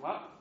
What?